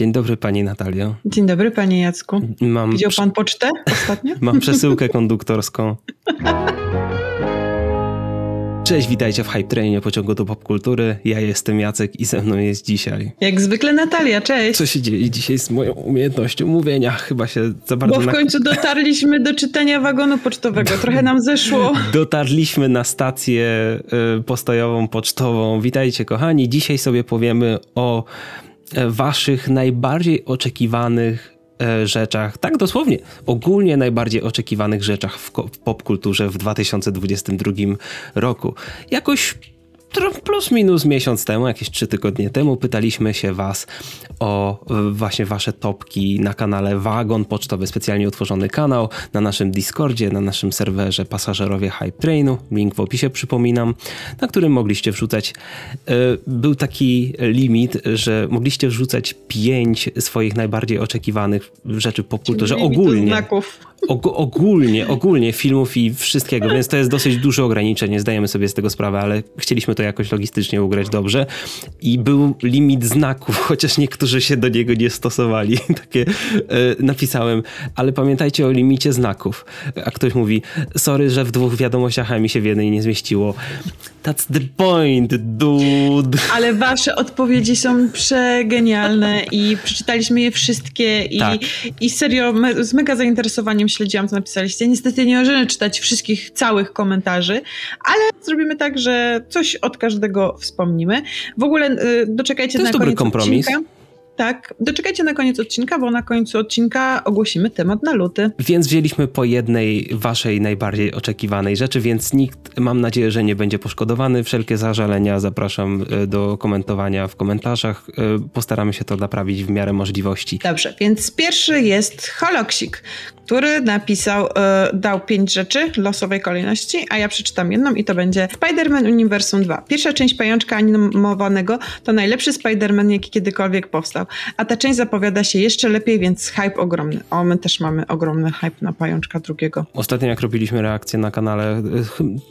Dzień dobry pani Natalio. Dzień dobry panie Jacku. Mam Widział pan pocztę ostatnio? Mam przesyłkę konduktorską. Cześć, witajcie w Hype Trainie pociągu do popkultury. Ja jestem Jacek i ze mną jest dzisiaj. Jak zwykle Natalia, cześć. Co się dzieje dzisiaj z moją umiejętnością mówienia? Chyba się za bardzo... Bo w końcu dotarliśmy do czytania wagonu pocztowego. Trochę nam zeszło. Dotarliśmy na stację y, postojową, pocztową. Witajcie kochani. Dzisiaj sobie powiemy o waszych najbardziej oczekiwanych e, rzeczach, tak dosłownie, ogólnie najbardziej oczekiwanych rzeczach w, w popkulturze w 2022 roku. Jakoś plus minus miesiąc temu, jakieś trzy tygodnie temu, pytaliśmy się Was o właśnie Wasze topki na kanale Wagon Pocztowy, specjalnie utworzony kanał na naszym Discordzie, na naszym serwerze Pasażerowie Hype Trainu, link w opisie przypominam, na którym mogliście wrzucać. E, był taki limit, że mogliście wrzucać pięć swoich najbardziej oczekiwanych rzeczy w popkulturze ogólnie. Znaków. Og ogólnie, ogólnie filmów i wszystkiego, więc to jest dosyć duże ograniczenie, zdajemy sobie z tego sprawę, ale chcieliśmy to jakoś logistycznie ugrać dobrze i był limit znaków, chociaż niektórzy się do niego nie stosowali. Takie e, napisałem, ale pamiętajcie o limicie znaków. A ktoś mówi, sorry, że w dwóch wiadomościach, mi się w jednej nie zmieściło. That's the point, dude. Ale wasze odpowiedzi są przegenialne i przeczytaliśmy je wszystkie i, tak. i serio me, z mega zainteresowaniem śledziłam, co napisaliście. Niestety nie możemy czytać wszystkich całych komentarzy, ale zrobimy tak, że coś od każdego wspomnimy. W ogóle y, doczekajcie to na koniec kompromis. Odcinka. Tak, doczekajcie na koniec odcinka, bo na końcu odcinka ogłosimy temat na luty. Więc wzięliśmy po jednej waszej najbardziej oczekiwanej rzeczy, więc nikt, mam nadzieję, że nie będzie poszkodowany. Wszelkie zażalenia zapraszam e, do komentowania w komentarzach. E, postaramy się to naprawić w miarę możliwości. Dobrze, więc pierwszy jest Holoksik, który napisał, e, dał pięć rzeczy losowej kolejności, a ja przeczytam jedną i to będzie Spider-Man Universum 2. Pierwsza część pajączka animowanego to najlepszy Spider-Man, jaki kiedykolwiek powstał. A ta część zapowiada się jeszcze lepiej, więc hype ogromny. O, my też mamy ogromny hype na pajączka drugiego. Ostatnio jak robiliśmy reakcję na kanale, e,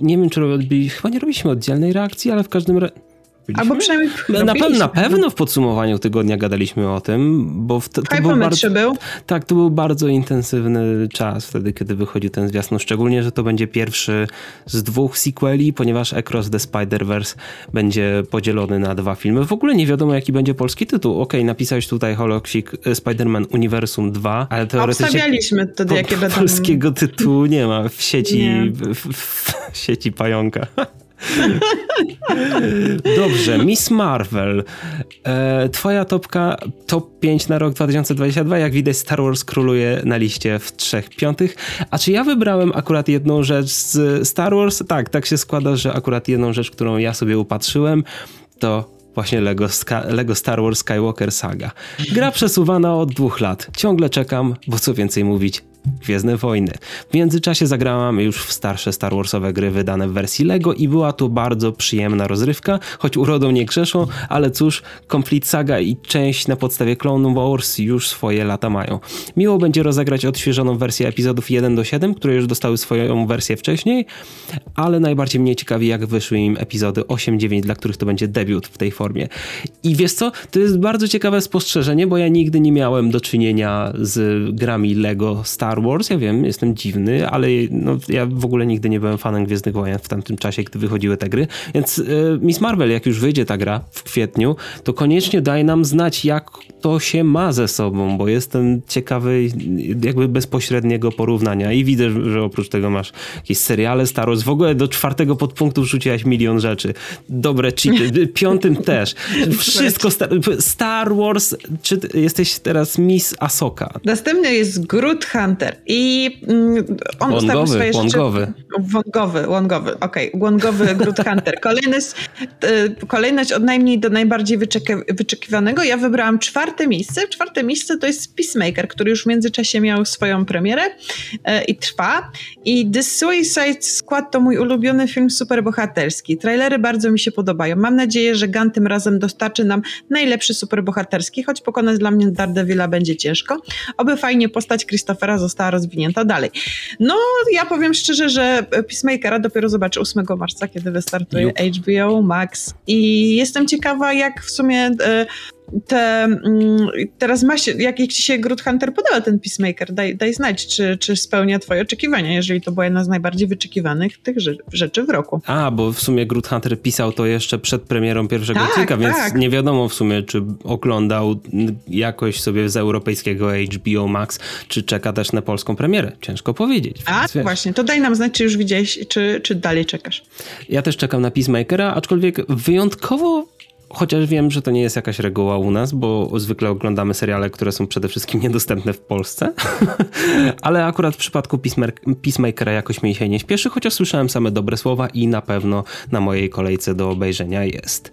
nie wiem czy robili, chyba nie robiliśmy oddzielnej reakcji, ale w każdym razie Albo przynajmniej na, pe na pewno w podsumowaniu tygodnia gadaliśmy o tym, bo w to, to był bardzo, był. Tak, to był bardzo intensywny czas wtedy, kiedy wychodził ten zwiastun. Szczególnie, że to będzie pierwszy z dwóch sequeli, ponieważ Across the Spider-Verse będzie podzielony na dwa filmy. W ogóle nie wiadomo, jaki będzie polski tytuł. Okej, okay, napisałeś tutaj Holoksik e, Spider-Man Universum 2, ale teoretycznie... Obstawialiśmy wtedy, jakie będą... Polskiego tytułu nie ma w sieci, w, w, w sieci pająka. Dobrze, Miss Marvel. E, twoja topka top 5 na rok 2022. Jak widać, Star Wars króluje na liście w trzech piątych. A czy ja wybrałem akurat jedną rzecz z Star Wars? Tak, tak się składa, że akurat jedną rzecz, którą ja sobie upatrzyłem, to właśnie Lego, Lego Star Wars Skywalker Saga. Gra przesuwana od dwóch lat. Ciągle czekam, bo co więcej mówić, Gwiezdne Wojny. W międzyczasie zagrałam już w starsze Star Warsowe gry wydane w wersji LEGO i była to bardzo przyjemna rozrywka, choć urodą nie grzeszą, ale cóż, Complete Saga i część na podstawie Clone Wars już swoje lata mają. Miło będzie rozegrać odświeżoną wersję epizodów 1 do 7, które już dostały swoją wersję wcześniej, ale najbardziej mnie ciekawi jak wyszły im epizody 8-9, dla których to będzie debiut w tej formie. I wiesz co, to jest bardzo ciekawe spostrzeżenie, bo ja nigdy nie miałem do czynienia z grami LEGO Star Star Wars, ja wiem, jestem dziwny, ale no, ja w ogóle nigdy nie byłem fanem Gwiezdnych Wojen w tamtym czasie, gdy wychodziły te gry, więc y, Miss Marvel, jak już wyjdzie ta gra w kwietniu, to koniecznie daj nam znać, jak to się ma ze sobą, bo jestem ciekawy jakby bezpośredniego porównania i widzę, że oprócz tego masz jakieś seriale Star Wars, w ogóle do czwartego podpunktu wrzuciłaś milion rzeczy. Dobre cheaty, piątym też. Wszystko Star, Star Wars, czy jesteś teraz Miss Asoka? Następny jest Groot Hunt Hunter. I mm, on ustawił swoje łągowy. rzeczy... Łągowy. Łągowy, okej. Okay. Łągowy Groot Hunter. Kolejność, kolejność od najmniej do najbardziej wyczekiwanego. Ja wybrałam czwarte miejsce. Czwarte miejsce to jest Peacemaker, który już w międzyczasie miał swoją premierę e, i trwa. I The Suicide Squad to mój ulubiony film superbohaterski. Trailery bardzo mi się podobają. Mam nadzieję, że Gun tym razem dostarczy nam najlepszy superbohaterski, choć pokonać dla mnie Daredevila będzie ciężko. Oby fajnie postać Christophera została rozwinięta dalej. No, ja powiem szczerze, że Peacemakera dopiero zobaczę 8 marca, kiedy wystartuje HBO Max i jestem ciekawa, jak w sumie... Te, mm, teraz ma się, jak, jak ci się Groot Hunter podoba ten Peacemaker, daj, daj znać, czy, czy spełnia twoje oczekiwania, jeżeli to była jedna z najbardziej wyczekiwanych tych rzeczy w roku. A, bo w sumie Groot Hunter pisał to jeszcze przed premierą pierwszego tak, odcinka, więc tak. nie wiadomo w sumie, czy oglądał jakoś sobie z europejskiego HBO Max, czy czeka też na polską premierę. Ciężko powiedzieć. A, właśnie, to daj nam znać, czy już widziałeś, czy, czy dalej czekasz. Ja też czekam na Peacemakera, aczkolwiek wyjątkowo Chociaż wiem, że to nie jest jakaś reguła u nas, bo zwykle oglądamy seriale, które są przede wszystkim niedostępne w Polsce. Ale akurat w przypadku Peacemakera jakoś mi się nie śpieszy, chociaż słyszałem same dobre słowa i na pewno na mojej kolejce do obejrzenia jest.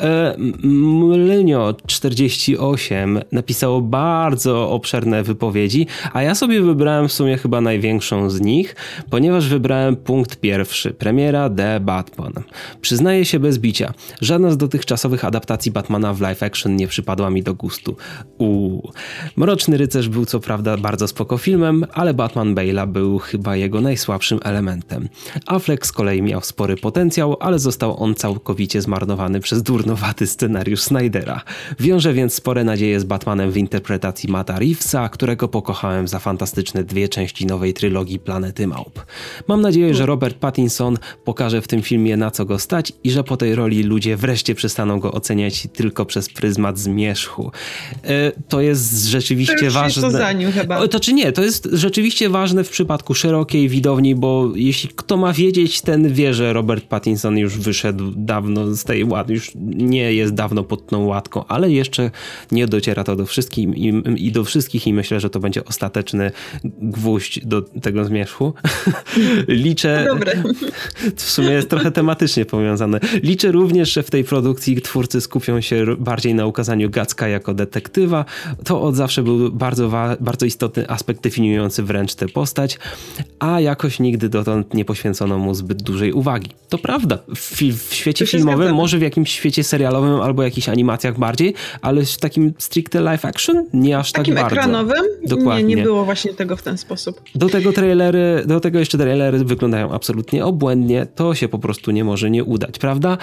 E, Mlynio 48 napisało bardzo obszerne wypowiedzi, a ja sobie wybrałem w sumie chyba największą z nich, ponieważ wybrałem punkt pierwszy, premiera The Batman. Przyznaję się bez bicia, żadna z dotychczasowych adaptacji Batmana w live action nie przypadła mi do gustu. Uuu. Mroczny Rycerz był co prawda bardzo spoko filmem, ale Batman Bale'a był chyba jego najsłabszym elementem. Affleck z kolei miał spory potencjał, ale został on całkowicie zmarnowany przez durne durnowaty scenariusz Snydera. Wiąże więc spore nadzieje z Batmanem w interpretacji Mata Reevesa, którego pokochałem za fantastyczne dwie części nowej trylogii Planety Małp. Mam nadzieję, że Robert Pattinson pokaże w tym filmie na co go stać i że po tej roli ludzie wreszcie przestaną go oceniać tylko przez pryzmat zmierzchu. E, to jest rzeczywiście to ważne. To za nim chyba. To czy nie? To jest rzeczywiście ważne w przypadku szerokiej widowni, bo jeśli kto ma wiedzieć, ten wie, że Robert Pattinson już wyszedł dawno z tej ład, już nie jest dawno pod tą łatką, ale jeszcze nie dociera to do wszystkich i, i do wszystkich i myślę, że to będzie ostateczny gwóźdź do tego zmierzchu. Liczę... Dobre. W sumie jest trochę tematycznie powiązane. Liczę również, że w tej produkcji twórcy skupią się bardziej na ukazaniu Gacka jako detektywa. To od zawsze był bardzo, bardzo istotny aspekt definiujący wręcz tę postać, a jakoś nigdy dotąd nie poświęcono mu zbyt dużej uwagi. To prawda. W, w świecie filmowym, może w jakimś świecie serialowym albo jakichś animacjach bardziej, ale w takim stricte live action nie aż takim tak bardzo. ekranowym? Dokładnie. Nie, nie było właśnie tego w ten sposób. Do tego trailery, do tego jeszcze trailery wyglądają absolutnie obłędnie. To się po prostu nie może nie udać, prawda?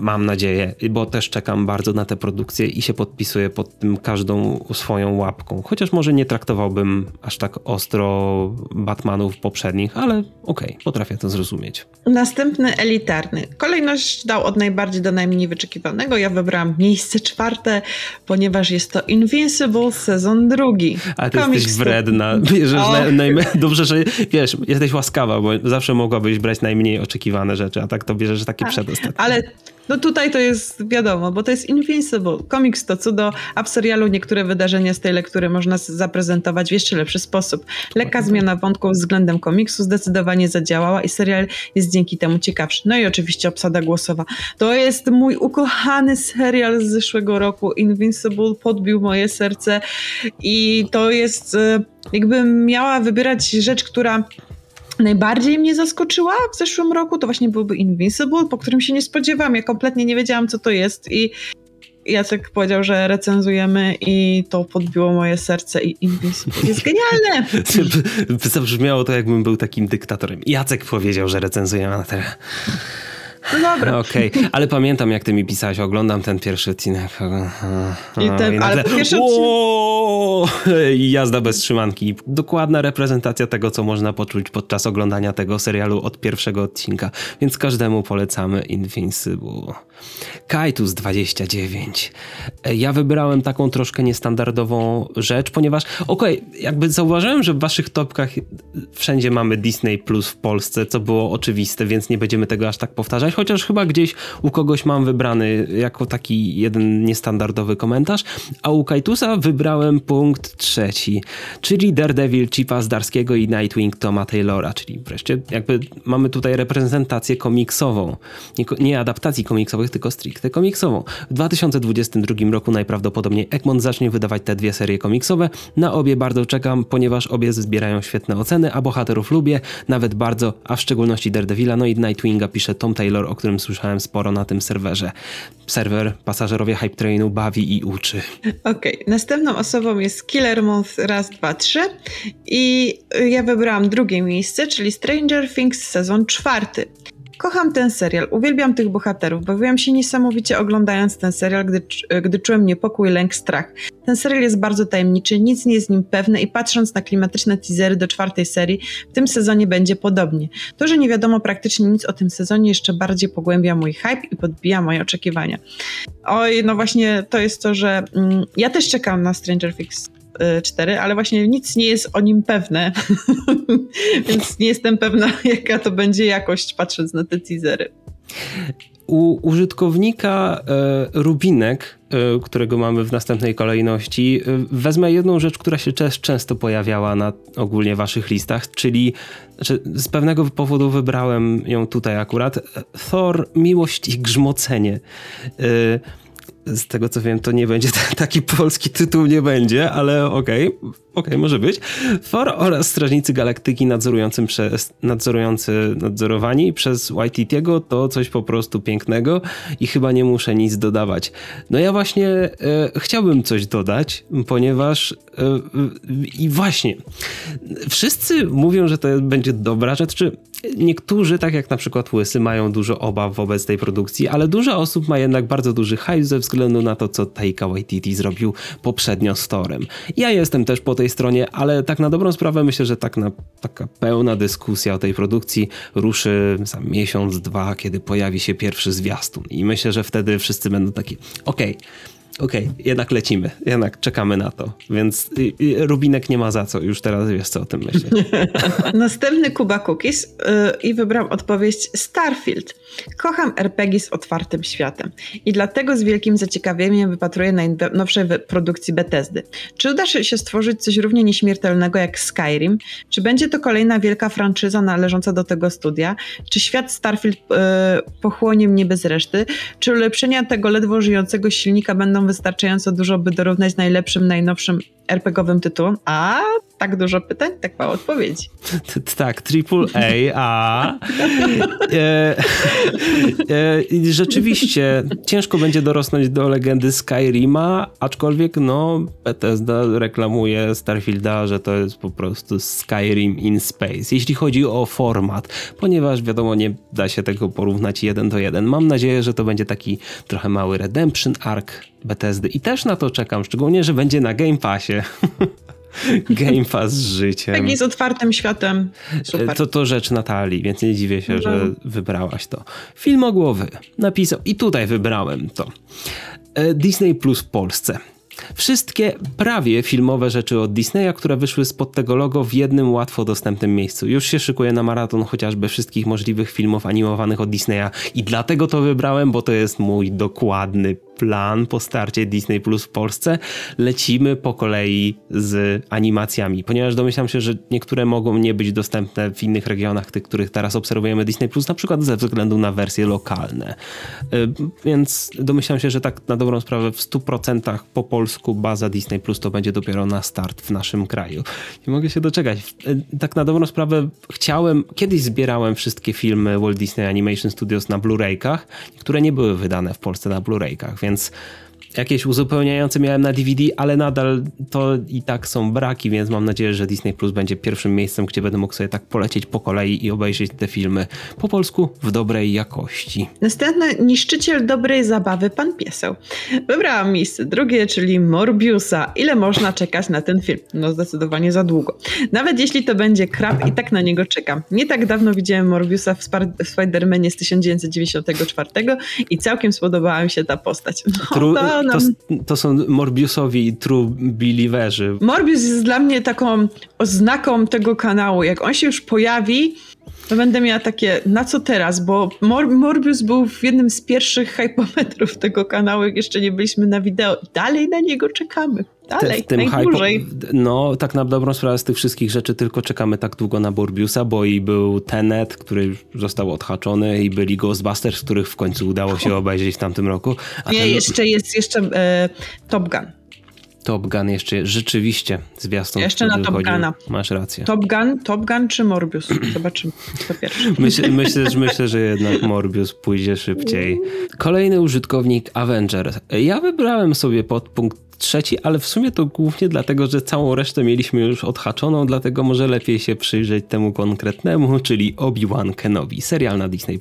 Mam nadzieję, bo też czekam bardzo na tę produkcję i się podpisuję pod tym każdą swoją łapką. Chociaż może nie traktowałbym aż tak ostro Batmanów poprzednich, ale okej, okay, potrafię to zrozumieć. Następny elitarny. Kolejność dał od najbardziej do najmniej wyczekiwanego. Ja wybrałam miejsce czwarte, ponieważ jest to Invincible sezon drugi. Ale ty Comics jesteś wredna. Bierzesz naj, Dobrze, że wiesz, jesteś łaskawa, bo zawsze mogłabyś brać najmniej oczekiwane rzeczy, a tak to bierzesz takie tak, przedostatnie. Ale no tutaj to jest wiadomo, bo to jest Invincible. Komiks to cudo, a w serialu niektóre wydarzenia z tej lektury można zaprezentować w jeszcze lepszy sposób. Lekka zmiana wątków względem komiksu zdecydowanie zadziałała i serial jest dzięki temu ciekawszy. No i oczywiście obsada głosowa. To jest mój ukochany serial z zeszłego roku. Invincible podbił moje serce i to jest e, jakbym miała wybierać rzecz, która najbardziej mnie zaskoczyła w zeszłym roku, to właśnie byłby Invincible, po którym się nie spodziewałam. Ja kompletnie nie wiedziałam, co to jest i Jacek powiedział, że recenzujemy i to podbiło moje serce i Invincible jest genialne. Zabrzmiało to, jakbym był takim dyktatorem. Jacek powiedział, że recenzujemy na tyle. No dobra. Okej, okay. ale pamiętam jak ty mi pisałeś, oglądam ten pierwszy odcinek. I ten, I ale pierwszy odcinek... Jazda bez trzymanki. Dokładna reprezentacja tego, co można poczuć podczas oglądania tego serialu od pierwszego odcinka. Więc każdemu polecamy Invincible. Kaitus 29. Ja wybrałem taką troszkę niestandardową rzecz, ponieważ okej, okay, jakby zauważyłem, że w waszych topkach wszędzie mamy Disney Plus w Polsce, co było oczywiste, więc nie będziemy tego aż tak powtarzać chociaż chyba gdzieś u kogoś mam wybrany jako taki jeden niestandardowy komentarz, a u Kajtusa wybrałem punkt trzeci, czyli Daredevil Chipa Zdarskiego i Nightwing Toma Taylora, czyli wreszcie jakby mamy tutaj reprezentację komiksową. Nie, nie adaptacji komiksowych, tylko stricte komiksową. W 2022 roku najprawdopodobniej Egmont zacznie wydawać te dwie serie komiksowe. Na obie bardzo czekam, ponieważ obie zbierają świetne oceny, a bohaterów lubię, nawet bardzo, a w szczególności Daredevila, no i Nightwinga pisze Tom Taylor o którym słyszałem sporo na tym serwerze. Serwer pasażerowie Hype Trainu bawi i uczy. Okej, okay. następną osobą jest Killer Month raz, dwa, trzy i ja wybrałam drugie miejsce, czyli Stranger Things sezon czwarty. Kocham ten serial, uwielbiam tych bohaterów, bawiłam się niesamowicie oglądając ten serial, gdy, gdy czułem niepokój, lęk, strach. Ten serial jest bardzo tajemniczy, nic nie jest nim pewne i patrząc na klimatyczne teasery do czwartej serii, w tym sezonie będzie podobnie. To, że nie wiadomo praktycznie nic o tym sezonie jeszcze bardziej pogłębia mój hype i podbija moje oczekiwania. Oj, no właśnie to jest to, że mm, ja też czekam na Stranger Things 4, ale właśnie nic nie jest o nim pewne, więc nie jestem pewna, jaka to będzie jakość, patrząc na te teasery. U użytkownika e, Rubinek, e, którego mamy w następnej kolejności, e, wezmę jedną rzecz, która się często pojawiała na ogólnie waszych listach, czyli znaczy, z pewnego powodu wybrałem ją tutaj akurat. Thor, miłość i grzmocenie. Z tego co wiem, to nie będzie taki polski tytuł, nie będzie, ale okej, okay, okej, okay, może być. For oraz Strażnicy Galaktyki nadzorującym przez, nadzorujący, nadzorowani przez Waititiego to coś po prostu pięknego i chyba nie muszę nic dodawać. No ja właśnie e, chciałbym coś dodać, ponieważ e, i właśnie wszyscy mówią, że to będzie dobra rzecz, czy niektórzy, tak jak na przykład Łysy, mają dużo obaw wobec tej produkcji, ale dużo osób ma jednak bardzo duży hype ze względu na to, co Taika Waititi zrobił poprzednio z Torem. Ja jestem też po tej stronie, ale tak na dobrą sprawę myślę, że tak na, taka pełna dyskusja o tej produkcji ruszy za miesiąc, dwa, kiedy pojawi się pierwszy zwiastun. I myślę, że wtedy wszyscy będą taki, okej, okay, okej, okay, jednak lecimy, jednak czekamy na to, więc Rubinek nie ma za co, już teraz wiesz co o tym myślę. Następny Kuba Cookies yy, i wybrał odpowiedź Starfield. Kocham RPG z otwartym światem i dlatego z wielkim zaciekawieniem wypatruję najnowszej produkcji Bethesdy. Czy uda się stworzyć coś równie nieśmiertelnego jak Skyrim? Czy będzie to kolejna wielka franczyza należąca do tego studia? Czy świat Starfield yy, pochłonie mnie bez reszty? Czy ulepszenia tego ledwo żyjącego silnika będą wystarczająco dużo, by dorównać najlepszym, najnowszym RPGowym tytułom? A tak dużo pytań, tak mało odpowiedzi. Tak, triple A, a e, e, rzeczywiście ciężko będzie dorosnąć do legendy Skyrima, aczkolwiek no Bethesda reklamuje Starfielda, że to jest po prostu Skyrim in space, jeśli chodzi o format, ponieważ wiadomo nie da się tego porównać jeden do jeden. Mam nadzieję, że to będzie taki trochę mały redemption arc Bethesdy i też na to czekam, szczególnie, że będzie na Game Passie. Game Pass z życiem. Tak z otwartym światem. Super. To, to rzecz Natalii, więc nie dziwię się, no. że wybrałaś to. Filmogłowy napisał i tutaj wybrałem to. E, Disney Plus w Polsce. Wszystkie prawie filmowe rzeczy od Disneya, które wyszły spod tego logo w jednym łatwo dostępnym miejscu. Już się szykuję na maraton chociażby wszystkich możliwych filmów animowanych od Disneya i dlatego to wybrałem, bo to jest mój dokładny plan po starcie Disney Plus w Polsce. Lecimy po kolei z animacjami, ponieważ domyślam się, że niektóre mogą nie być dostępne w innych regionach, tych, których teraz obserwujemy Disney Plus, na przykład ze względu na wersje lokalne. Y, więc domyślam się, że tak na dobrą sprawę w 100% po polsku baza Disney Plus to będzie dopiero na start w naszym kraju. Nie mogę się doczekać. Y, tak na dobrą sprawę chciałem, kiedyś zbierałem wszystkie filmy Walt Disney Animation Studios na Blu-raykach, które nie były wydane w Polsce na Blu-raykach, więc więc jakieś uzupełniające miałem na DVD, ale nadal to i tak są braki, więc mam nadzieję, że Disney Plus będzie pierwszym miejscem, gdzie będę mógł sobie tak polecieć po kolei i obejrzeć te filmy po polsku w dobrej jakości. Następny niszczyciel dobrej zabawy, pan pieseł. Wybrałam miejsce drugie, czyli Morbiusa. Ile można czekać na ten film? No zdecydowanie za długo. Nawet jeśli to będzie krab, i tak na niego czekam. Nie tak dawno widziałem Morbiusa w, Spar- w Spider-Manie z 1994 i całkiem spodobała mi się ta postać. No, Tru- to to, to, są Morbiusowi true believerzy. Morbius jest dla mnie taką oznaką tego kanału. Jak on się już pojawi, to będę miała takie, na co teraz? Bo Mor Morbius był w jednym z pierwszych hypometrów tego kanału, jak jeszcze nie byliśmy na wideo. Dalej na niego czekamy. Dalej, Te, najdłużej. No, tak na dobrą sprawę z tych wszystkich rzeczy tylko czekamy tak długo na Morbiusa, bo i był Tenet, który został odhaczony i byli Ghostbusters, których w końcu udało się obejrzeć w tamtym roku. A nie, ten... jeszcze jest jeszcze e, Top Gun. Top Gun jeszcze, rzeczywiście, zwiastun Jeszcze na Top Guna. Masz rację. Top Gun, Top Gun czy Morbius? Zobaczymy, pierwszy. Myślę, myślę, myślę, że jednak Morbius pójdzie szybciej. Kolejny użytkownik Avenger. Ja wybrałem sobie podpunkt trzeci, ale w sumie to głównie dlatego, że całą resztę mieliśmy już odhaczoną, dlatego może lepiej się przyjrzeć temu konkretnemu, czyli Obi-Wan Kenobi, serial na Disney+.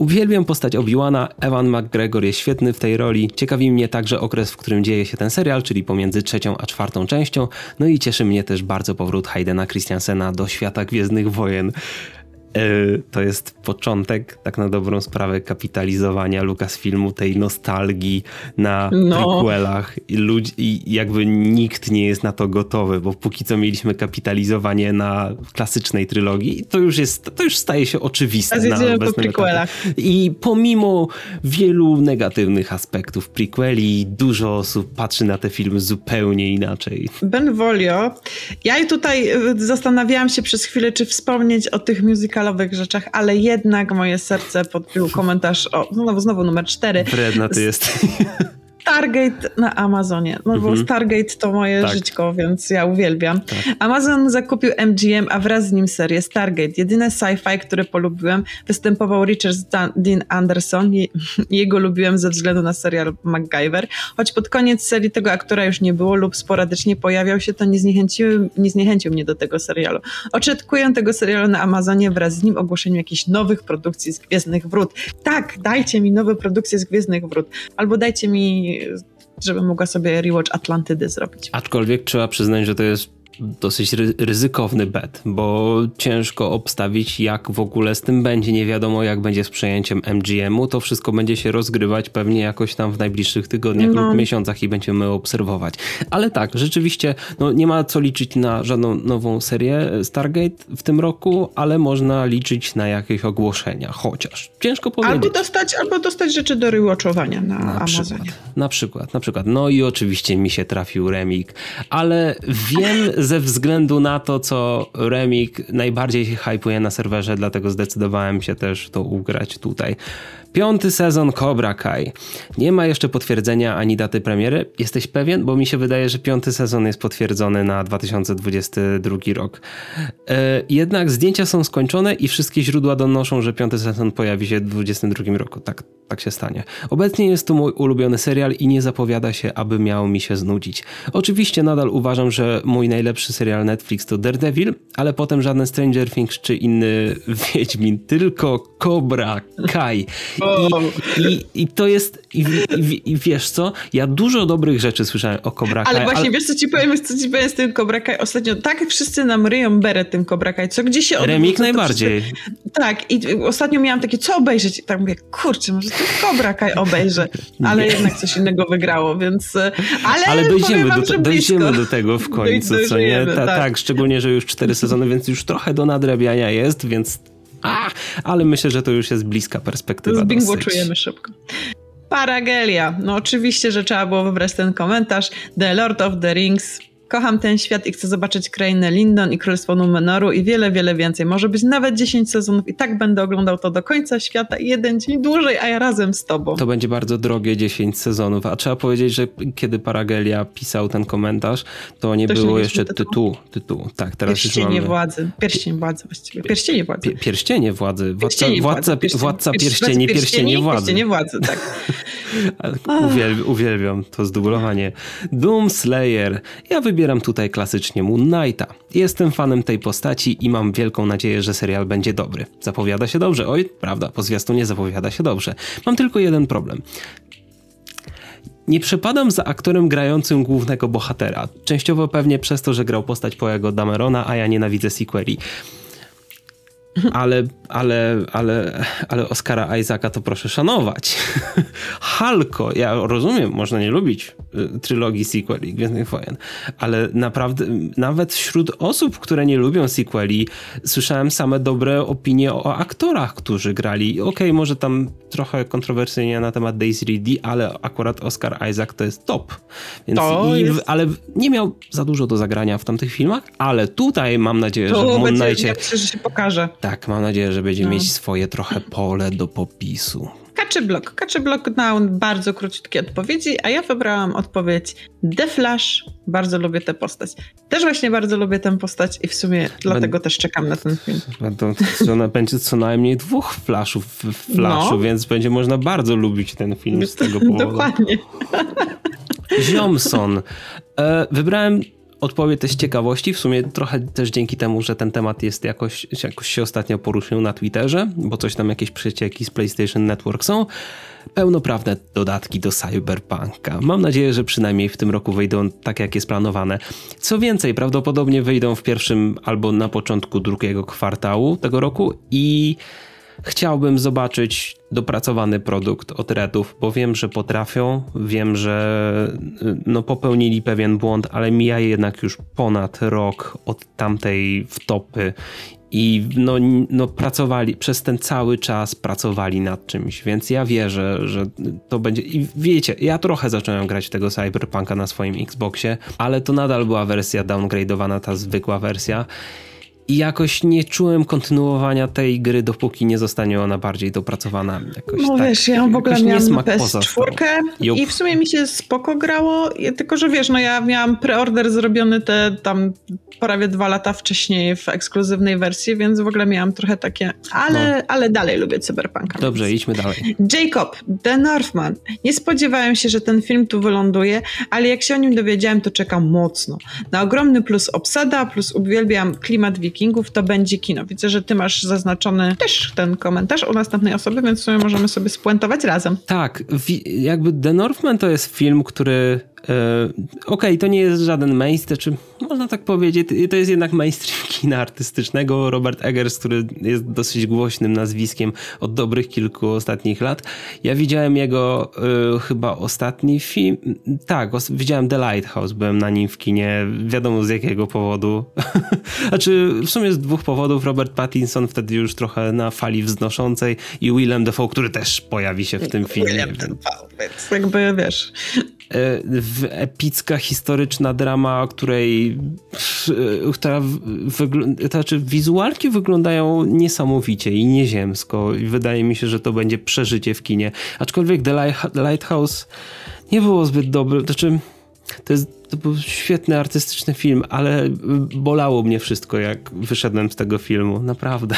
Uwielbiam postać Obi-Wana, Evan McGregor jest świetny w tej roli. Ciekawi mnie także okres, w którym dzieje się ten serial, czyli pomiędzy trzecią a czwartą częścią. No i cieszy mnie też bardzo powrót Haydena Christiansena do świata Gwiezdnych Wojen. E, to jest początek, tak na dobrą sprawę, kapitalizowania Lucasfilmu, tej nostalgii na no. prequelach i, ludzi, i jakby nikt nie jest na to gotowy, bo póki co mieliśmy kapitalizowanie na klasycznej trylogii, to już jest, to już staje się oczywiste A na po prequelach. I pomimo wielu negatywnych aspektów prequeli, dużo osób patrzy na te filmy zupełnie inaczej. Ben Volio, ja tutaj zastanawiałam się przez chwilę, czy wspomnieć o tych musicalach musicalowych rzeczach, ale jednak moje serce podbił komentarz o, znowu, znowu numer cztery. Wredna ty jest. Stargate na Amazonie. No mhm. bo Stargate to moje tak. żyćko, więc ja uwielbiam. Tak. Amazon zakupił MGM, a wraz z nim serię Stargate. Jedyne sci-fi, które polubiłem, występował Richard Dean Anderson. Jego lubiłem ze względu na serial MacGyver. Choć pod koniec serii tego aktora już nie było lub sporadycznie pojawiał się, to nie zniechęcił, nie zniechęcił mnie do tego serialu. Oczekuję tego serialu na Amazonie wraz z nim ogłoszeniu jakichś nowych produkcji z Gwiezdnych Wrót. Tak, dajcie mi nowe produkcje z Gwiezdnych Wrót. Albo dajcie mi żeby mogła sobie rewatch Atlantydy zrobić. Aczkolwiek trzeba przyznać, że to jest dosyć ryzykowny bet, bo ciężko obstawić, jak w ogóle z tym będzie. Nie wiadomo, jak będzie z przejęciem MGM-u. To wszystko będzie się rozgrywać pewnie jakoś tam w najbliższych tygodniach no. lub miesiącach i będziemy obserwować. Ale tak, rzeczywiście, no nie ma co liczyć na żadną nową serię Stargate w tym roku, ale można liczyć na jakieś ogłoszenia, chociaż. Ciężko powiedzieć. Albo dostać, albo dostać rzeczy do rewatchowania na, na Amazonie. Przykład, na przykład, na przykład. No i oczywiście mi się trafił remik, ale wiem ze względu na to, co Remik najbardziej hypuje na serwerze, dlatego zdecydowałem się też to ugrać tutaj. Piąty sezon Cobra Kai. Nie ma jeszcze potwierdzenia ani daty premiery. Jesteś pewien? Bo mi się wydaje, że piąty sezon jest potwierdzony na 2022 rok. E, jednak zdjęcia są skończone i wszystkie źródła donoszą, że piąty sezon pojawi się w 2022 roku. Tak, tak się stanie. Obecnie jest to mój ulubiony serial i nie zapowiada się, aby miał mi się znudzić. Oczywiście nadal uważam, że mój najlepszy serial Netflix to Daredevil, ale potem żaden Stranger Things czy inny Wiedźmin, tylko Cobra Kai. I, i, i to jest, i, i, wiesz co, ja dużo dobrych rzeczy słyszałem o Cobra Kai. Ale właśnie, ale... wiesz co ci powiem, co ci powiem z tym Cobra Kai ostatnio, tak wszyscy nam ryją beret tym Cobra Kai, co gdzie się odwrócę, Remik najbardziej. Wszyscy... Tak, i ostatnio miałam takie, co obejrzeć? I tak mówię, kurczę, może to Cobra Kai obejrzę, ale jednak coś innego wygrało, więc... Ale, ale dojdziemy, wam, do, dojdziemy do tego w końcu, co nie? Ta, tak. tak, szczególnie, że już cztery sezony, więc już trochę do nadrabiania jest, więc a, ale myślę, że to już jest bliska perspektywa. Zbingwatchujemy szybko. Paragelia. No oczywiście, że trzeba było wybrać ten komentarz. The Lord of the Rings Kocham ten świat i chcę zobaczyć krainę Lindon i Królestwo Numenoru i wiele, wiele więcej. Może być nawet 10 sezonów i tak będę oglądał to do końca świata i jeden dzień dłużej, a ja razem z tobą. To będzie bardzo drogie 10 sezonów, a trzeba powiedzieć, że kiedy Paragelia pisał ten komentarz, to nie to było jeszcze tytułu. tytułu. Tak, teraz Pierścienie już mamy... władzy. Pierścień władzy właściwie. Pierścienie władzy. pierścienie władzy. Władca, pierścienie władca, władzy. władca pierścieni, pierścienie władzy. Pierścienie władzy, tak. uwielbiam, uwielbiam to zdublowanie. Doom Slayer. Ja wybieram wybieram tutaj klasycznie Moon Knighta. Jestem fanem tej postaci i mam wielką nadzieję, że serial będzie dobry. Zapowiada się dobrze. Oj, prawda, po nie zapowiada się dobrze. Mam tylko jeden problem. Nie przepadam za aktorem grającym głównego bohatera. Częściowo pewnie przez to, że grał postać Poego Damerona, a ja nienawidzę sequeli ale, ale, ale, ale Oscara Isaaca to proszę szanować. Halko, ja rozumiem, można nie lubić y, trylogii sequeli Gwiezdnych Wojen, ale naprawdę nawet wśród osób, które nie lubią sequeli, słyszałem same dobre opinie o aktorach, którzy grali. Okej, okay, może tam trochę kontrowersyjnie na temat Daisy Ridley, ale akurat Oscar Isaac to jest top. Więc i, jest... Ale nie miał za dużo do zagrania w tamtych filmach, ale tutaj mam nadzieję, że w Moon Knightie... Ja się pokaże. Tak, mam nadzieję, że będzie no. mieć swoje trochę pole do popisu. Kaczy Blok. Kaczy Blok dał bardzo króciutkie odpowiedzi, a ja wybrałam odpowiedź The Flash. Bardzo lubię tę postać. Też właśnie bardzo lubię tę postać i w sumie dlatego też czekam na ten film. Będą, ona będzie co najmniej dwóch Flashów w Flashu, no. więc będzie można bardzo lubić ten film z tego powodu. Dokładnie. Ziomson. E, wybrałem odpowiedź też z ciekawości, w sumie trochę też dzięki temu, że ten temat jest jakoś, jakoś się ostatnio poruszył na Twitterze, bo coś tam jakieś przecieki z PlayStation Network są. Pełnoprawne dodatki do Cyberpunka. Mam nadzieję, że przynajmniej w tym roku wyjdą tak, jak jest planowane. Co więcej, prawdopodobnie wyjdą w pierwszym albo na początku drugiego kwartału tego roku i chciałbym zobaczyć dopracowany produkt od Redów, bo wiem, że potrafią, wiem, że no, popełnili pewien błąd, ale mija jednak już ponad rok od tamtej wtopy i no, no pracowali, przez ten cały czas pracowali nad czymś, więc ja wierzę, że to będzie i wiecie, ja trochę zacząłem grać tego Cyberpunka na swoim Xboxie, ale to nadal była wersja downgrade'owana, ta zwykła wersja i jakoś nie czułem kontynuowania tej gry, dopóki nie zostanie ona bardziej dopracowana. Jakoś no tak, wiesz, ja w ogóle miałam PS4 i w sumie mi się spoko grało, tylko że wiesz, no ja miałam preorder zrobiony te tam prawie dwa lata wcześniej w ekskluzywnej wersji, więc w ogóle miałam trochę takie, ale, no. ale dalej lubię Cyberpunka. Dobrze, więc. idźmy dalej. Jacob, The Northman. Nie spodziewałem się, że ten film tu wyląduje, ale jak się o nim dowiedziałem, to czekam mocno. Na ogromny plus obsada, plus uwielbiam klimat wiki Wikingów, to będzie kino. Widzę, że ty masz zaznaczony też ten komentarz u następnej osoby, więc w sumie możemy sobie spuentować razem. Tak, jakby The Northman to jest film, który okej, okay, to nie jest żaden mainstream, czy można tak powiedzieć, to jest jednak mainstream kina artystycznego. Robert Eggers, który jest dosyć głośnym nazwiskiem od dobrych kilku ostatnich lat. Ja widziałem jego y, chyba ostatni film, tak, widziałem The Lighthouse, byłem na nim w kinie, wiadomo z jakiego powodu. znaczy, w sumie z dwóch powodów. Robert Pattinson wtedy już trochę na fali wznoszącej i Willem Dafoe, który też pojawi się w tym filmie. Willem Dafoe, więc jakby wiesz epicka, historyczna drama, której która wygląda, znaczy wizualki wyglądają niesamowicie i nieziemsko i wydaje mi się, że to będzie przeżycie w kinie. Aczkolwiek The Lighthouse nie było zbyt dobre, znaczy to, jest, to był świetny artystyczny film, ale bolało mnie wszystko, jak wyszedłem z tego filmu. Naprawdę.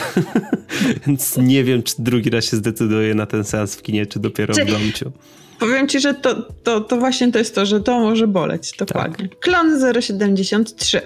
Więc nie wiem, czy drugi raz się zdecyduję na ten seans w kinie, czy dopiero w domciu. Powiem ci, że to, to, to właśnie to jest to, że to może boleć, dokładnie. Tak. Klon 073.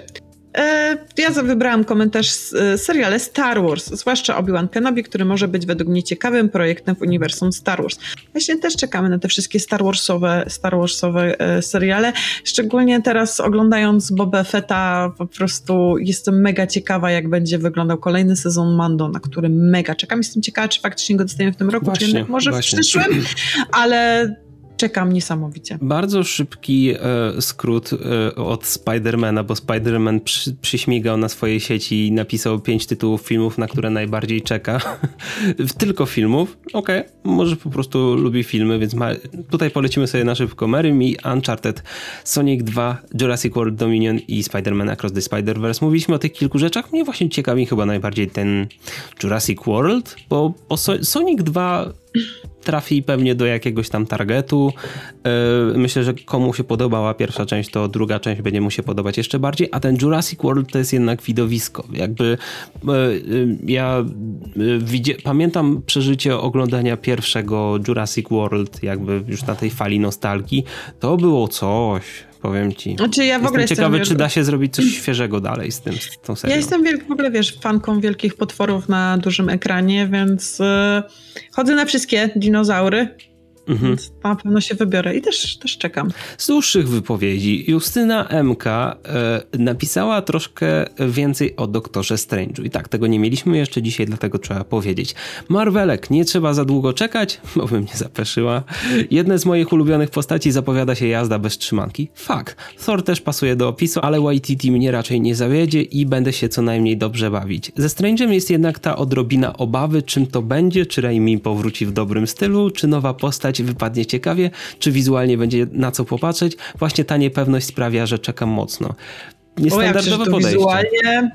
E, ja wybrałam komentarz z e, seriale Star Wars, zwłaszcza Obi-Wan Kenobi, który może być według mnie ciekawym projektem w uniwersum Star Wars. Właśnie też czekamy na te wszystkie Star Warsowe, Star Warsowe e, seriale. Szczególnie teraz oglądając Boba Fetta po prostu jestem mega ciekawa, jak będzie wyglądał kolejny sezon Mando, na który mega czekam. Jestem ciekawa, czy faktycznie go dostaniemy w tym roku, właśnie, czy może właśnie. w przyszłym, ale czekam niesamowicie. Bardzo szybki e, skrót e, od Spidermana, bo Spiderman przy, przyśmigał na swojej sieci i napisał pięć tytułów filmów, na które najbardziej czeka. Tylko filmów. Okej, okay. może po prostu lubi filmy, więc ma... tutaj polecimy sobie na szybko Mary Me, Uncharted, Sonic 2, Jurassic World Dominion i Spider-Man Across the Spider-Verse. Mówiliśmy o tych kilku rzeczach. Mnie właśnie ciekawi chyba najbardziej ten Jurassic World, bo, bo Sonic 2 trafi pewnie do jakiegoś tam targetu. E, myślę, że komu się podobała pierwsza część, to druga część będzie mu się podobać jeszcze bardziej, a ten Jurassic World to jest jednak widowisko. Jakby e, e, ja pamiętam przeżycie oglądania pierwszego Jurassic World, jakby już na tej fali nostalgii. To było coś powiem ci. Znaczy ja w jestem ogóle ciekawy, jestem... czy da się zrobić coś świeżego dalej z tym, z tą serią. Ja jestem wielk, w ogóle, wiesz, fanką wielkich potworów na dużym ekranie, więc yy, chodzę na wszystkie dinozaury. Mhm. Więc na pewno się wybiorę i też, też czekam. Z dłuższych wypowiedzi Justyna MK e, napisała troszkę więcej o Doktorze Strange'u. I tak, tego nie mieliśmy jeszcze dzisiaj, dlatego trzeba powiedzieć. Marvelek, nie trzeba za długo czekać, bo bym nie zapeszyła. Jedne z moich ulubionych postaci zapowiada się jazda bez trzymanki. Fak. Thor też pasuje do opisu, ale Waititi mnie raczej nie zawiedzie i będę się co najmniej dobrze bawić. Ze Strange'em jest jednak ta odrobina obawy, czym to będzie, czy Raimi powróci w dobrym stylu, czy nowa postać wypadnie ciekawie, czy wizualnie będzie na co popatrzeć. Właśnie ta niepewność sprawia, że czekam mocno. Niestandardowe o, podejście. Wizualnie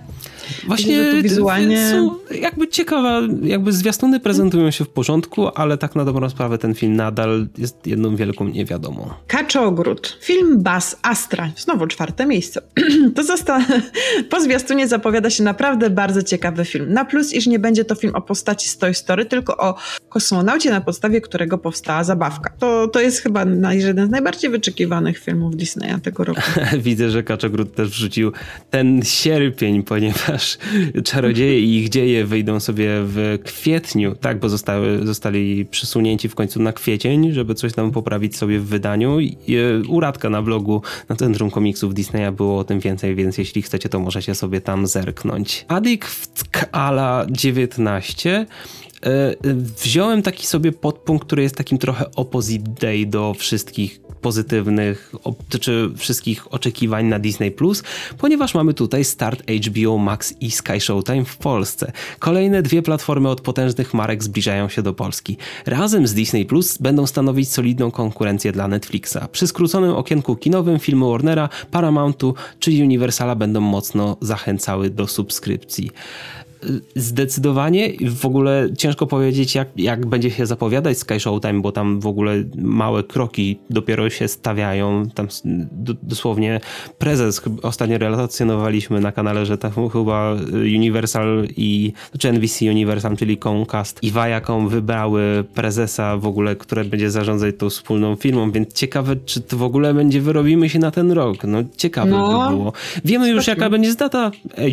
Właśnie wizualnie... Są jakby ciekawa, jakby zwiastuny prezentują się w porządku, ale tak na dobrą sprawę ten film nadal jest jedną wielką niewiadomą. Kaczogród. Film Bas Astra. Znowu czwarte miejsce. to zosta... po zwiastunie zapowiada się naprawdę bardzo ciekawy film. Na plus, iż nie będzie to film o postaci z Toy Story, tylko o kosmonaucie, na podstawie którego powstała zabawka. To, to jest chyba jeden z najbardziej wyczekiwanych filmów Disneya tego roku. Widzę, że Kaczogród też wrzucił ten sierpień, ponieważ Czarodzieje i ich dzieje wyjdą sobie w kwietniu, tak, bo zostały, zostali przysunięci w końcu na kwiecień, żeby coś tam poprawić sobie w wydaniu. I, e, uradka na blogu na Centrum Komiksów Disneya było o tym więcej, więc jeśli chcecie, to możecie sobie tam zerknąć. Adik Ala 19 E, wziąłem taki sobie podpunkt, który jest takim trochę opposite day do wszystkich pozytywnych, czy wszystkich oczekiwań na Disney+, Plus, ponieważ mamy tutaj start HBO Max i Sky Showtime w Polsce. Kolejne dwie platformy od potężnych marek zbliżają się do Polski. Razem z Disney Plus będą stanowić solidną konkurencję dla Netflixa. Przy skróconym okienku kinowym filmy Warnera, Paramountu czy Universala będą mocno zachęcały do subskrypcji zdecydowanie w ogóle ciężko powiedzieć, jak, jak będzie się zapowiadać Sky Showtime, bo tam w ogóle małe kroki dopiero się stawiają. Tam dosłownie prezes, ostatnio relacjonowaliśmy na kanale, że tam chyba Universal i, czy NBC Universal, czyli Comcast i Viacom wybrały prezesa w ogóle, który będzie zarządzać tą wspólną firmą, więc ciekawe, czy to w ogóle będzie wyrobimy się na ten rok. No ciekawe no, by było. Wiemy już, jaka będzie data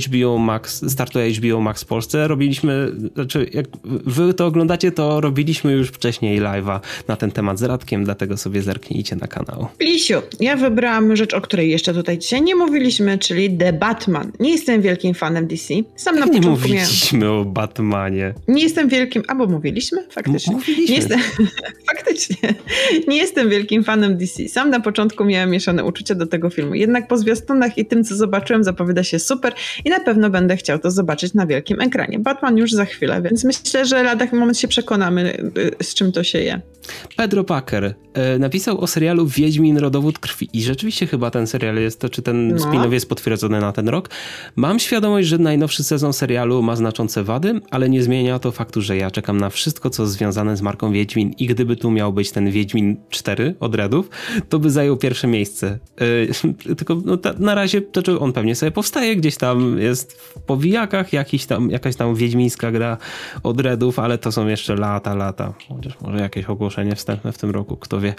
HBO Max, startu HBO Max w Polsce. Robiliśmy, znaczy jak wy to oglądacie, to robiliśmy już wcześniej live'a na ten temat z Radkiem, dlatego sobie zerknijcie na kanał. Lisiu, ja wybrałam rzecz, o której jeszcze tutaj dzisiaj nie mówiliśmy, czyli The Batman. Nie jestem wielkim fanem DC. Sam na nie początku mówiliśmy miałem... o Batmanie. Nie jestem wielkim, albo mówiliśmy? Faktycznie. Mówiliśmy. Nie jestem... Faktycznie. Nie jestem wielkim fanem DC. Sam na początku miałem mieszane uczucia do tego filmu. Jednak po zwiastunach i tym, co zobaczyłem, zapowiada się super i na pewno będę chciał to zobaczyć na wielkim wielkim ekranie. Batman już za chwilę, więc myślę, że lada moment się przekonamy, y, z czym to się je. Pedro Packer e, napisał o serialu Wiedźmin Rodowód Krwi i rzeczywiście chyba ten serial jest, to czy ten no. spin-off jest potwierdzony na ten rok. Mam świadomość, że najnowszy sezon serialu ma znaczące wady, ale nie zmienia to faktu, że ja czekam na wszystko, co związane z marką Wiedźmin i gdyby tu miał być ten Wiedźmin 4 od Redów, to by zajął pierwsze miejsce. E, tylko no, ta, na razie to on pewnie sobie powstaje, gdzieś tam jest w powijakach jakiś tam, jakaś tam wiedźmińska gra od Redów, ale to są jeszcze lata, lata. Chociaż może jakieś ogłoszenie wstępne w tym roku, kto wie.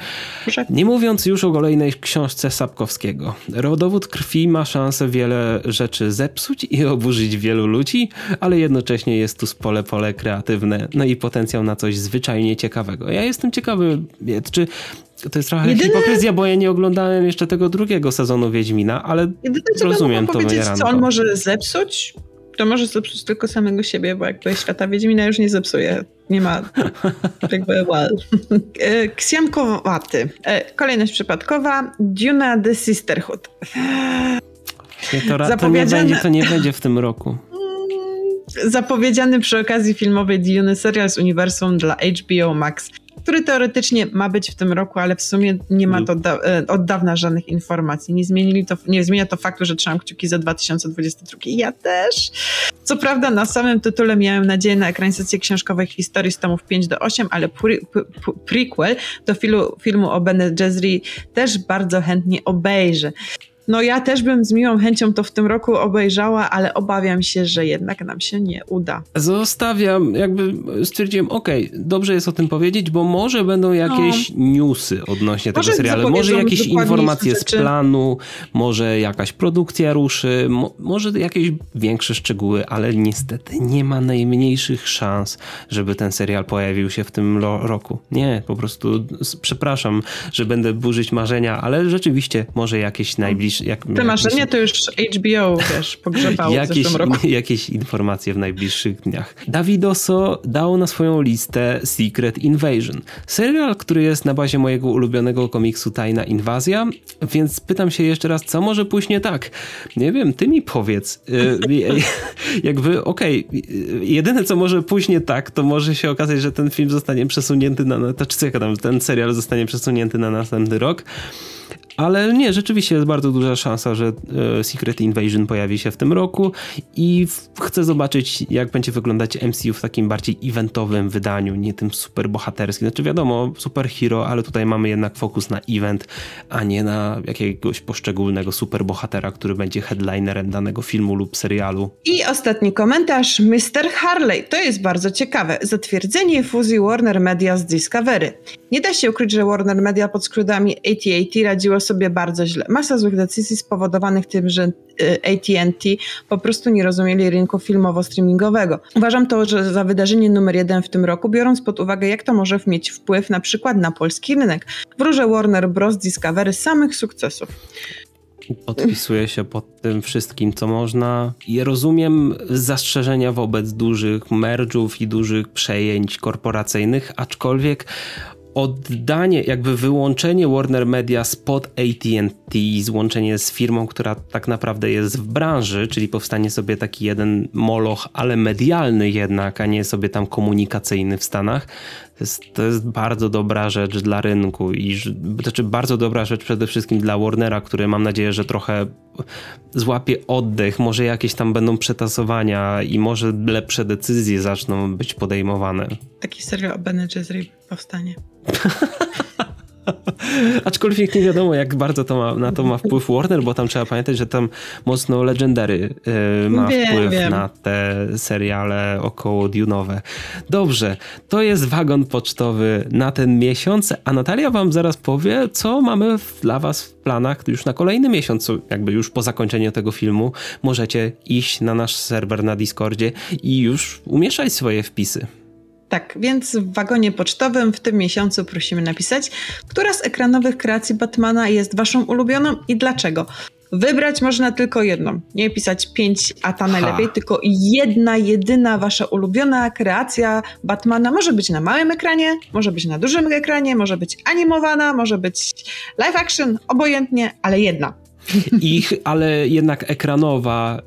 Nie mówiąc już o kolejnej książce Sapkowskiego. Rodowód krwi ma szansę wiele rzeczy zepsuć i oburzyć wielu ludzi, ale jednocześnie jest tu pole pole kreatywne, no i potencjał na coś zwyczajnie ciekawego. Ja jestem ciekawy, czy to jest trochę Jedyne... hipokryzja, bo ja nie oglądałem jeszcze tego drugiego sezonu Wiedźmina, ale Jedyne, rozumiem to co on może zepsuć, to może zepsuć tylko samego siebie, bo jakby świata Wiedźmina już nie zepsuje. Nie ma jakby well. E, Ksiamkowaty. E, kolejność przypadkowa. Duna The Sisterhood. To, ra- to, nie będzie, to nie będzie w tym roku. Zapowiedziany przy okazji filmowej Dune serial z uniwersum dla HBO Max który teoretycznie ma być w tym roku, ale w sumie nie ma to da e, od dawna żadnych informacji. Nie, zmienili to, nie zmienia to faktu, że trzymam kciuki za 2022. Ja też. Co prawda na samym tytule miałem nadzieję na ekranizację książkowej historii z tomów 5 do 8, ale pre prequel do filmu, filmu o Bene Gesserit też bardzo chętnie obejrzę. No ja też bym z miłą chęcią to w tym roku obejrzała, ale obawiam się, że jednak nam się nie uda. Zostawiam, jakby stwierdziłem, okej, okay, dobrze jest o tym powiedzieć, bo może będą jakieś no. newsy odnośnie może tego serialu, może jakieś informacje z planu, może jakaś produkcja ruszy, mo może jakieś większe szczegóły, ale niestety nie ma najmniejszych szans, żeby ten serial pojawił się w tym roku. Nie, po prostu przepraszam, że będę burzyć marzenia, ale rzeczywiście może jakieś najbliższe jak, Te marzenia to już HBO też pogrzebało jakieś, w roku. Jakieś informacje w najbliższych dniach. Davidoso dał na swoją listę Secret Invasion. Serial, który jest na bazie mojego ulubionego komiksu Tajna Inwazja, więc pytam się jeszcze raz, co może pójść nie tak? Nie wiem, ty mi powiedz. Y, jakby, okej, okay, jedyne co może pójść nie tak, to może się okazać, że ten film zostanie przesunięty na, to czy co, ten serial zostanie przesunięty na następny rok, Ale nie, rzeczywiście jest bardzo duża szansa, że e, Secret Invasion pojawi się w tym roku i chcę zobaczyć, jak będzie wyglądać MCU w takim bardziej eventowym wydaniu, nie tym super bohaterskim. Znaczy wiadomo, superhero, ale tutaj mamy jednak fokus na event, a nie na jakiegoś poszczególnego superbohatera, który będzie headlinerem danego filmu lub serialu. I ostatni komentarz. Mr. Harley. To jest bardzo ciekawe. Zatwierdzenie fuzji Warner Media z Discovery. Nie da się ukryć, że Warner Media pod skrótami AT&T radziło sobie bardzo źle. Masa złych decyzji spowodowanych tym, że y, AT&T po prostu nie rozumieli rynku filmowo-streamingowego. Uważam to, że za wydarzenie numer jeden w tym roku, biorąc pod uwagę, jak to może mieć wpływ na przykład na polski rynek. Wróżę Warner Bros. Discovery samych sukcesów. Podpisuję się pod tym wszystkim, co można. I rozumiem zastrzeżenia wobec dużych merge'ów i dużych przejęć korporacyjnych, aczkolwiek oddanie, jakby wyłączenie Warner Media spod AT&T, złączenie z firmą, która tak naprawdę jest w branży, czyli powstanie sobie taki jeden moloch, ale medialny jednak, a nie sobie tam komunikacyjny w Stanach, to jest, to jest bardzo dobra rzecz dla rynku i to znaczy bardzo dobra rzecz przede wszystkim dla Warnera, który mam nadzieję, że trochę złapie oddech, może jakieś tam będą przetasowania i może lepsze decyzje zaczną być podejmowane. Taki serial o Bene Gesserit powstanie. Aczkolwiek nie wiadomo, jak bardzo to ma, na to ma wpływ Warner, bo tam trzeba pamiętać, że tam mocno Legendary yy, ma wiem, wpływ wiem. na te seriale około Dune'owe. Dobrze, to jest wagon pocztowy na ten miesiąc, a Natalia wam zaraz powie, co mamy dla was w planach już na kolejny miesiąc, jakby już po zakończeniu tego filmu możecie iść na nasz serwer na Discordzie i już umieszczać swoje wpisy. Tak, więc w wagonie pocztowym w tym miesiącu prosimy napisać, która z ekranowych kreacji Batmana jest waszą ulubioną i dlaczego. Wybrać można tylko jedną. Nie pisać pięć, a ta najlepiej, ha. tylko jedna, jedyna wasza ulubiona kreacja Batmana. Może być na małym ekranie, może być na dużym ekranie, może być animowana, może być live action, obojętnie, ale jedna. Ich, ale jednak ekranowa,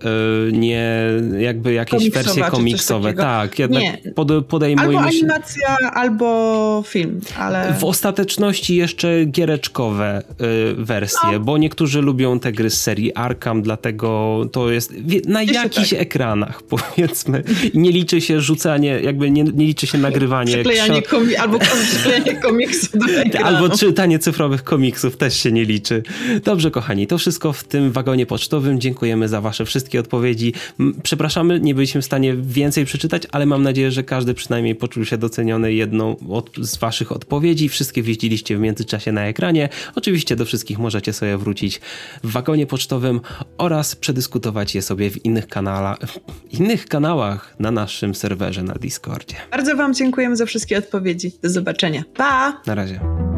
y, nie jakby jakieś komiksowa, wersje komiksowe. Tak, jednak nie. Pod, podejmujemy Albo animacja, się... albo film, ale... W ostateczności jeszcze giereczkowe y, wersje, no. bo niektórzy lubią te gry z serii Arkham, dlatego to jest na jeszcze jakichś tak. ekranach, powiedzmy. Nie liczy się rzucanie, jakby nie, nie liczy się nagrywanie. Przyklejanie komi albo przyklejanie komiksu do ekranu. Albo czytanie cyfrowych komiksów też się nie liczy. Dobrze, kochani, to wszystko w tym wagonie pocztowym. Dziękujemy za Wasze wszystkie odpowiedzi. Przepraszamy, nie byliśmy w stanie więcej przeczytać, ale mam nadzieję, że każdy przynajmniej poczuł się doceniony jedną od, z Waszych odpowiedzi. Wszystkie widzieliście w międzyczasie na ekranie. Oczywiście do wszystkich możecie sobie wrócić w wagonie pocztowym oraz przedyskutować je sobie w innych, kanałach, w innych kanałach na naszym serwerze na Discordzie. Bardzo Wam dziękujemy za wszystkie odpowiedzi. Do zobaczenia. Pa! Na razie.